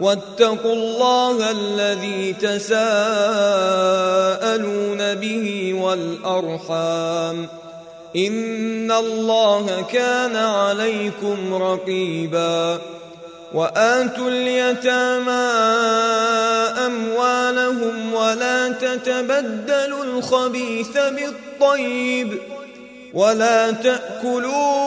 واتقوا الله الذي تساءلون به والأرحام. إن الله كان عليكم رقيبا. وآتوا اليتامى أموالهم ولا تتبدلوا الخبيث بالطيب. ولا تأكلوا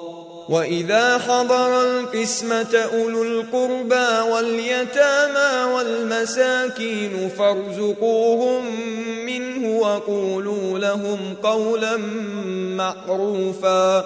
وإذا حضر القسمة أولو القربى واليتامى والمساكين فارزقوهم منه وقولوا لهم قولا معروفا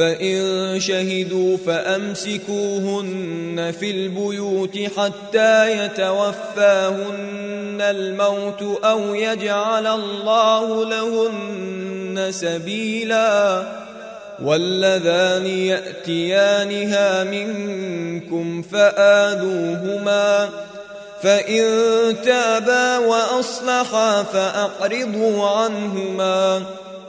فإن شهدوا فأمسكوهن في البيوت حتى يتوفاهن الموت أو يجعل الله لهن سبيلا واللذان يأتيانها منكم فآذوهما فإن تابا وأصلحا فأقرضوا عنهما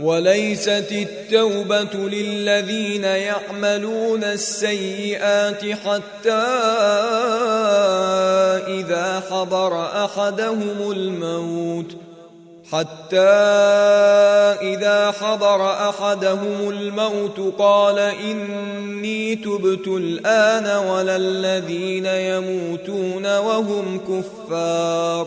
وليست التوبة للذين يعملون السيئات حتى إذا حضر أحدهم الموت حتى إذا حضر أحدهم الموت قال إني تبت الآن ولا الذين يموتون وهم كفار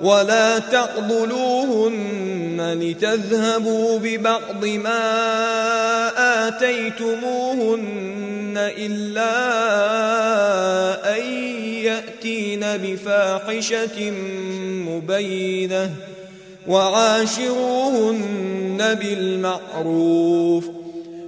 ولا تعضلوهن لتذهبوا ببعض ما آتيتموهن إلا أن يأتين بفاحشة مبينة وعاشروهن بالمعروف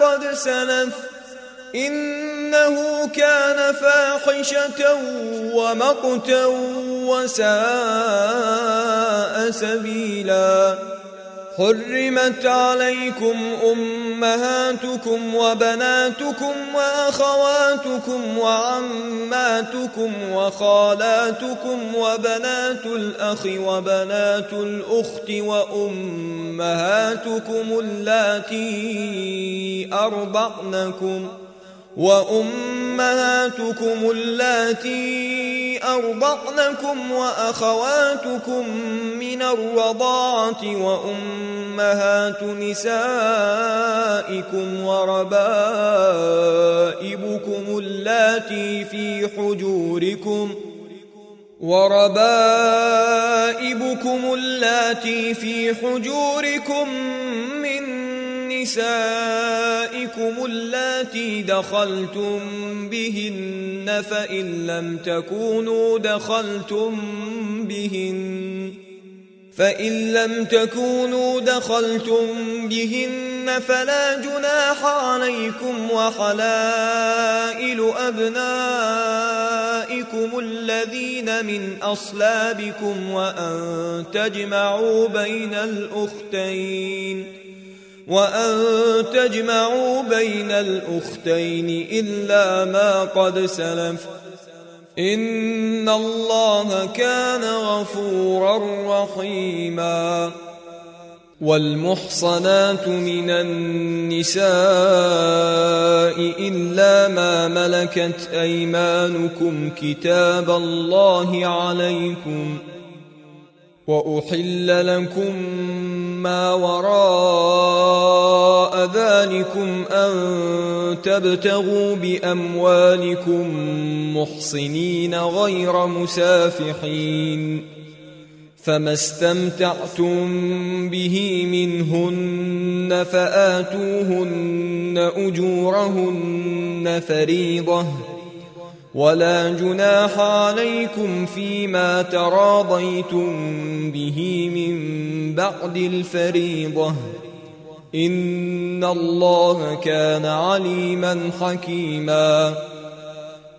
قد سلف. إنه كان فاحشة ومقتا وساء سبيلاً. حرمت عليكم أمهاتكم وبناتكم وأخواتكم وعماتكم وخالاتكم وبنات الأخ وبنات الأخت وأمهاتكم اللاتي أرضعنكم ۖ وأمهاتكم اللاتي أرضعنكم وأخواتكم من الرضاعة وأمهات نسائكم وربائبكم اللاتي في حجوركم وربائبكم اللاتي في حجوركم نسائكم اللاتي دخلتم بهن فإن لم تكونوا دخلتم بهن فإن لم تكونوا دخلتم بهن فلا جناح عليكم وحلائل أبنائكم الذين من أصلابكم وأن تجمعوا بين الأختين وأن تجمعوا بين الأختين إلا ما قد سلف. إن الله كان غفورا رحيما. والمحصنات من النساء إلا ما ملكت أيمانكم كتاب الله عليكم ۖ. وأحل لكم ما وراء ذلكم أن تبتغوا بأموالكم محصنين غير مسافحين فما استمتعتم به منهن فآتوهن أجورهن فريضة ولا جناح عليكم فيما تراضيتم به من بعد الفريضة. إن الله كان عليما حكيما.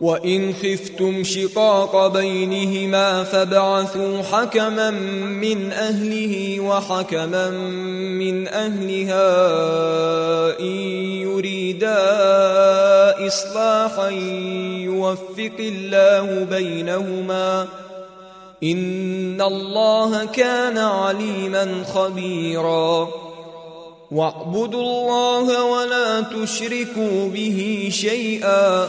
وان خفتم شقاق بينهما فابعثوا حكما من اهله وحكما من اهلها ان يريدا اصلاحا يوفق الله بينهما ان الله كان عليما خبيرا واعبدوا الله ولا تشركوا به شيئا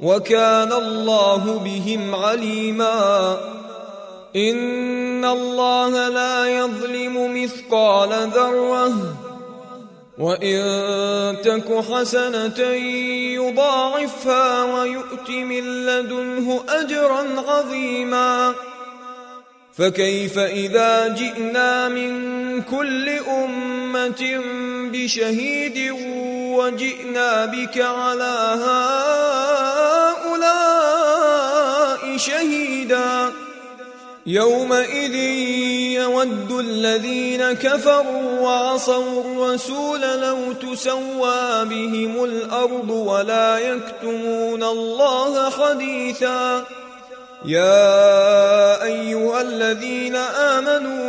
وكان الله بهم عليما. إن الله لا يظلم مثقال ذرة. وإن تك حسنة يضاعفها ويؤت من لدنه أجرا عظيما. فكيف إذا جئنا من كل أمة بشهيد وجئنا بك على هؤلاء شهيدا. يومئذ يود الذين كفروا وعصوا الرسول لو تسوى بهم الأرض ولا يكتمون الله حديثا. يا أيها الذين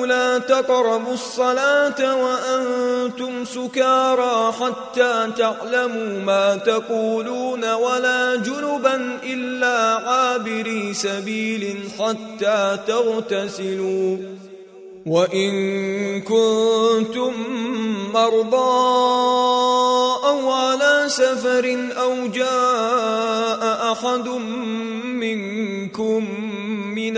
لا تقربوا الصلاة وأنتم سكارى حتى تعلموا ما تقولون ولا جنبا إلا عابري سبيل حتى تغتسلوا. وإن كنتم مرضى أو على سفر أو جاء أحد منكم من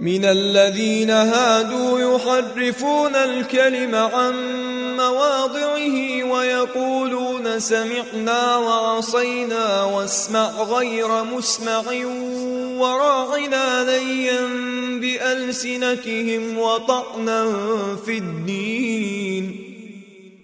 من الذين هادوا يحرفون الكلم عن مواضعه ويقولون سمعنا وعصينا واسمع غير مسمع وراعنا ليا بألسنتهم وطعنا في الدين.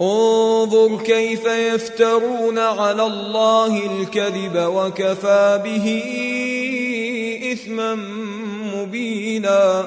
انظر كيف يفترون على الله الكذب وكفى به إثما مبينا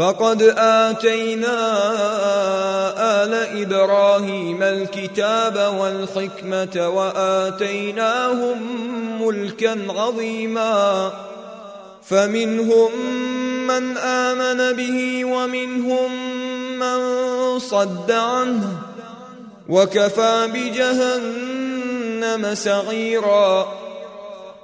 فقد آتينا آل إبراهيم الكتاب والحكمة وآتيناهم ملكا عظيما. فمنهم من آمن به ومنهم من صد عنه. وكفى بجهنم سعيرا.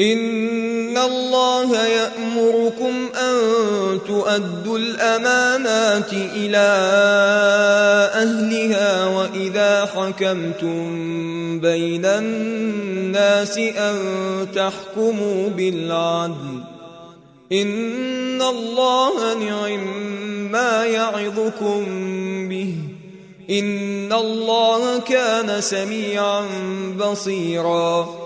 إن الله يأمركم أن تؤدوا الأمانات إلى أهلها وإذا حكمتم بين الناس أن تحكموا بالعدل إن الله نعم ما يعظكم به إن الله كان سميعا بصيراً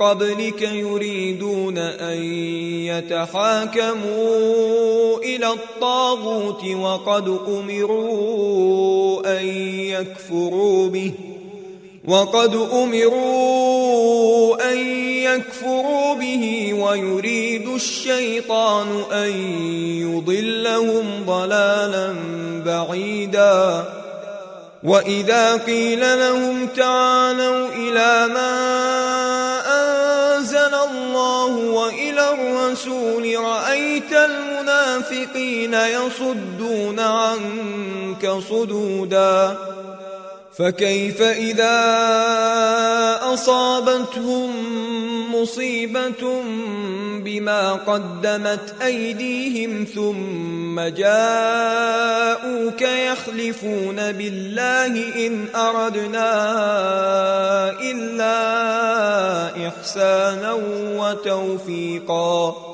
قبلك يريدون أن يتحاكموا إلى الطاغوت وقد أمروا أن يكفروا به وقد أمروا أن يكفروا به ويريد الشيطان أن يضلهم ضلالا بعيدا. وإذا قيل لهم تعالوا إلى ما الرسول رأيت المنافقين يصدون عنك صدودا. فكيف إذا أصابتهم مصيبة بما قدمت أيديهم ثم جاءوك يحلفون بالله إن أردنا إلا إحسانا وتوفيقا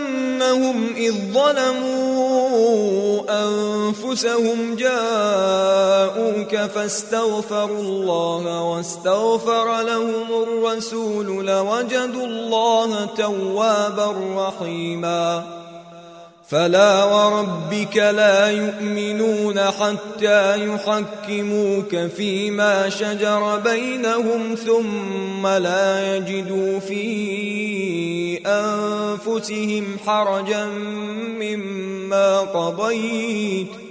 أنهم إذ ظلموا أنفسهم جاءوك فاستغفروا الله واستغفر لهم الرسول لوجدوا الله توابا رحيماً فلا وربك لا يؤمنون حتى يحكموك فيما شجر بينهم ثم لا يجدوا في أنفسهم حرجا مما قضيت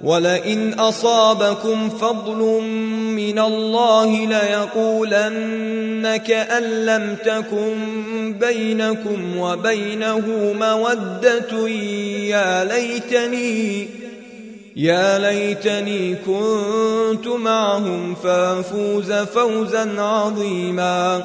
ولئن أصابكم فضل من الله ليقولن كان لم تكن بينكم وبينه مودة. يا ليتني يا ليتني كنت معهم فأفوز فوزا عظيما.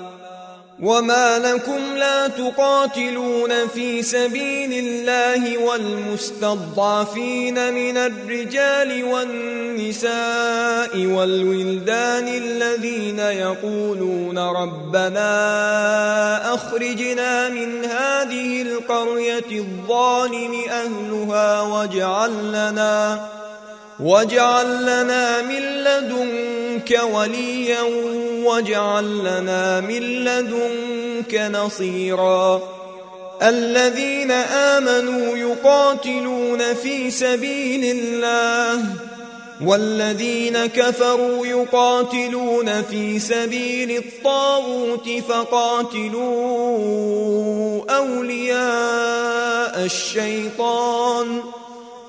وما لكم لا تقاتلون في سبيل الله والمستضعفين من الرجال والنساء والولدان الذين يقولون ربنا اخرجنا من هذه القريه الظالم اهلها واجعل لنا واجعل لنا من لدنك وليا واجعل لنا من لدنك نصيرا. الذين آمنوا يقاتلون في سبيل الله والذين كفروا يقاتلون في سبيل الطاغوت فقاتلوا أولياء الشيطان.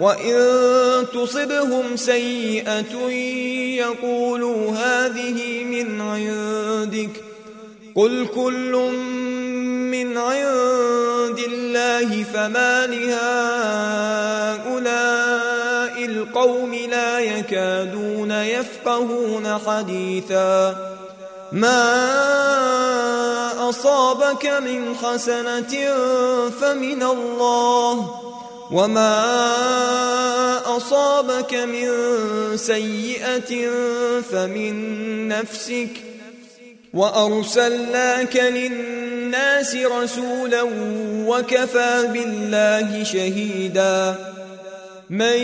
وإن تصبهم سيئة يقولوا هذه من عندك قل كل من عند الله فما لهؤلاء القوم لا يكادون يفقهون حديثا ما أصابك من حسنة فمن الله وما أصابك من سيئة فمن نفسك وأرسلناك للناس رسولا وكفى بالله شهيدا من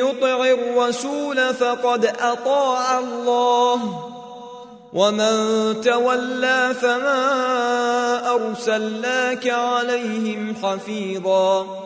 يطع الرسول فقد أطاع الله ومن تولى فما أرسلناك عليهم حفيظا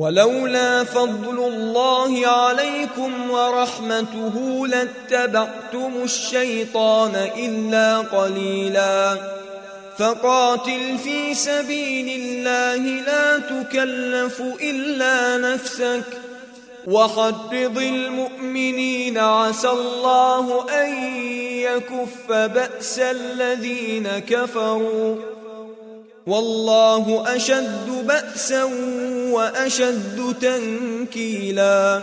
ولولا فضل الله عليكم ورحمته لاتبعتم الشيطان إلا قليلا. فقاتل في سبيل الله لا تكلف إلا نفسك. وحرض المؤمنين عسى الله أن يكف بأس الذين كفروا. والله أشد بأسا وأشد تنكيلا.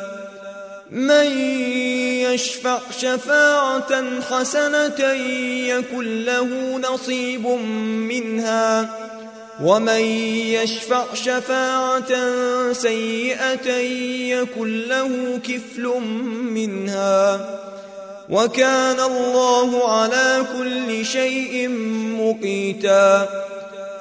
من يشفع شفاعة حسنة يكن له نصيب منها. ومن يشفع شفاعة سيئة يكن له كفل منها. وكان الله على كل شيء مقيتا.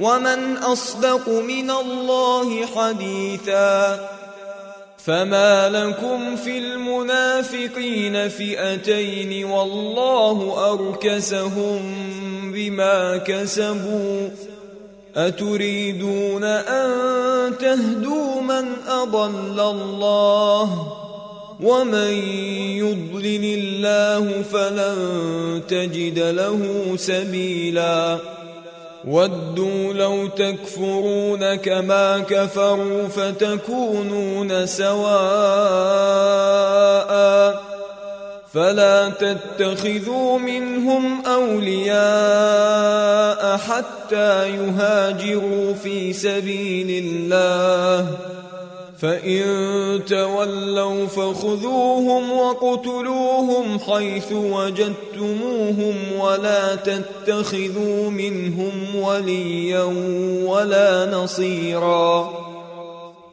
ومن أصدق من الله حديثا فما لكم في المنافقين فئتين والله أركسهم بما كسبوا أتريدون أن تهدوا من أضل الله ومن يضلل الله فلن تجد له سبيلاً ودوا لو تكفرون كما كفروا فتكونون سواء. فلا تتخذوا منهم أولياء حتى يهاجروا في سبيل الله. فإن تولوا فخذوهم وقتلوهم حيث وجدتموهم ولا تتخذوا منهم وليا ولا نصيراً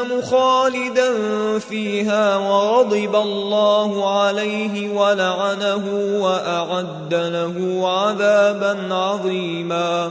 جهنم خالدا فيها وغضب الله عليه ولعنه وأعد له عذابا عظيما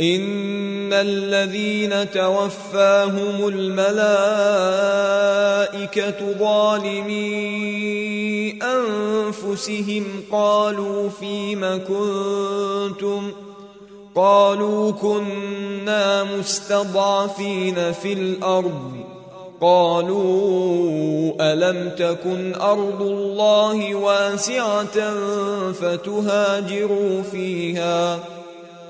ان الذين توفاهم الملائكه ظالمي انفسهم قالوا فيم كنتم قالوا كنا مستضعفين في الأرض قالوا الم تكن ارض الله واسعه فتهاجروا فيها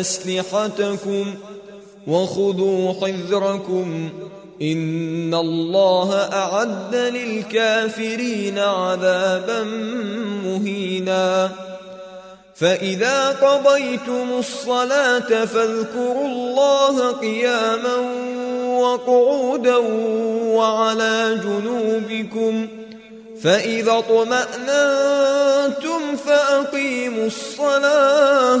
أسلحتكم وخذوا حذركم إن الله أعد للكافرين عذابا مهيناً. فإذا قضيتم الصلاة فاذكروا الله قياما وقعودا وعلى جنوبكم. فإذا اطمأننتم فأقيموا الصلاة.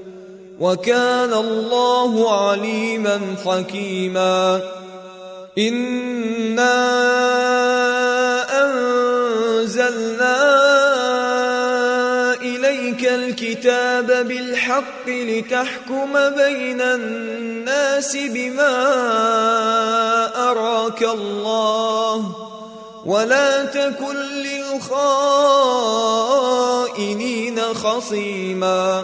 وكان الله عليما حكيما. إِنَّا الكتاب بالحق لتحكم بين الناس بما أراك الله ولا تكن للخائنين خصيما.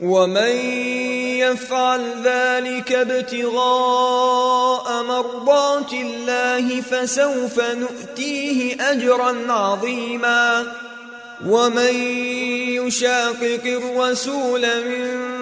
ومن يفعل ذلك ابتغاء مرضات الله فسوف نؤتيه أجرا عظيما ومن يشاقق الرسول من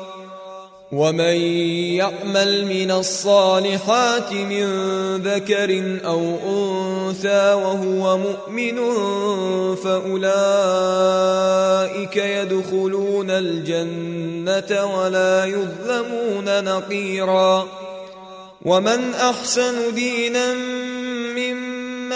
ومن يعمل من الصالحات من ذكر أو أنثى وهو مؤمن فأولئك يدخلون الجنة ولا يظلمون نقيرا. ومن أحسن دينا ممن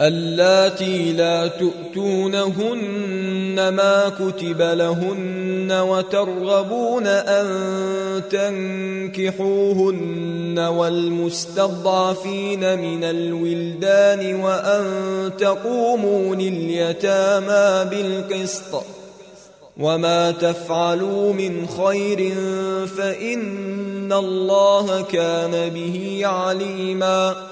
اللاتي لا تؤتونهن ما كتب لهن وترغبون أن تنكحوهن والمستضعفين من الولدان وأن تقوموا لليتامى بالقسط وما تفعلوا من خير فإن الله كان به عليما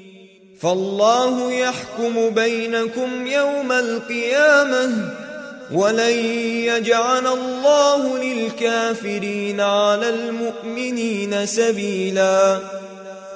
فالله يحكم بينكم يوم القيامة ولن يجعل الله للكافرين على المؤمنين سبيلاً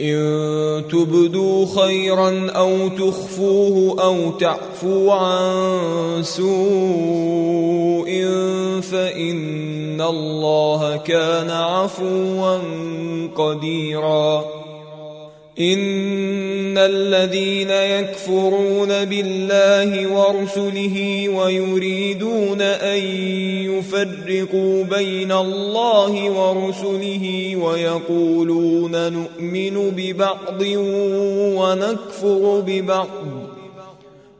إن تبدوا خيرا أو تخفوه أو تعفو عن سوء فإن الله كان عفوا قديرا إن الذين يكفرون بالله ورسله ويريدون أن يفرقوا بين الله ورسله ويقولون نؤمن ببعض ونكفر ببعض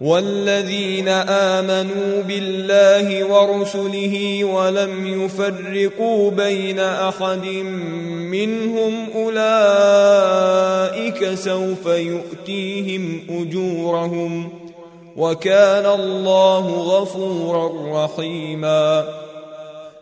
والذين آمنوا بالله ورسله ولم يفرقوا بين أحد منهم أولئك سوف يؤتيهم أجورهم وكان الله غفورا رحيما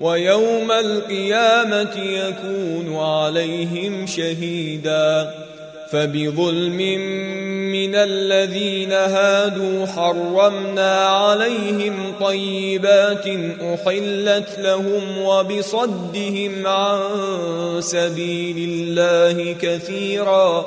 ويوم القيامة يكون عليهم شهيدا فبظلم من الذين هادوا حرمنا عليهم طيبات أحلت لهم وبصدهم عن سبيل الله كثيرا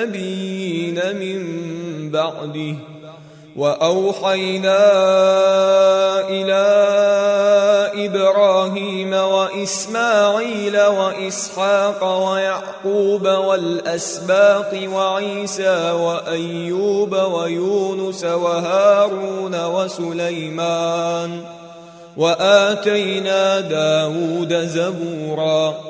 والنبيين من بعده. وأوحينا إلى إبراهيم وإسماعيل وإسحاق ويعقوب والأسباط وعيسى وأيوب ويونس وهارون وسليمان. وآتينا داود زبورا.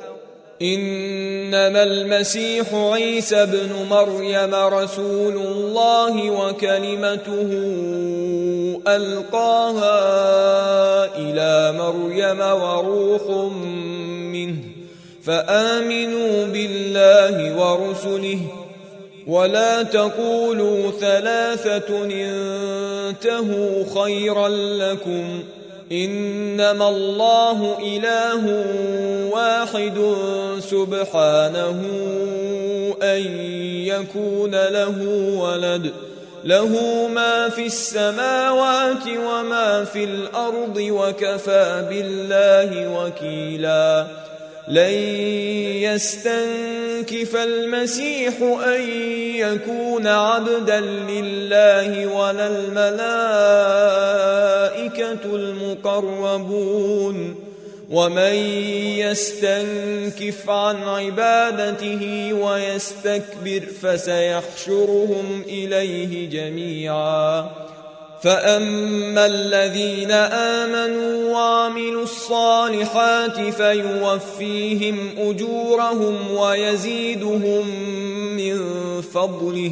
إنما المسيح عيسى ابن مريم رسول الله وكلمته ألقاها إلى مريم وروح منه فآمنوا بالله ورسله ولا تقولوا ثلاثة انتهوا خيرا لكم إنما الله إله واحد سبحانه أن يكون له ولد. له ما في السماوات وما في الأرض وكفى بالله وكيلاً. لن يستنكف المسيح أن يكون عبدا لله ولا الملائكة المقربون ومن يستنكف عن عبادته ويستكبر فسيحشرهم إليه جميعا. فأما الذين آمنوا وعملوا الصالحات فيوفيهم أجورهم ويزيدهم من فضله.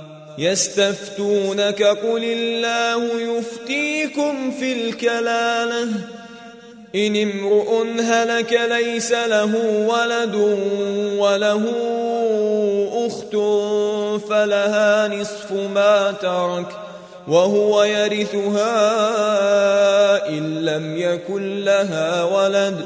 يستفتونك قل الله يفتيكم في الكلالة. إن امرؤ هلك ليس له ولد وله أخت فلها نصف ما ترك وهو يرثها إن لم يكن لها ولد.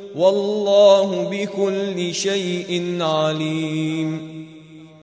والله بكل شيء عليم.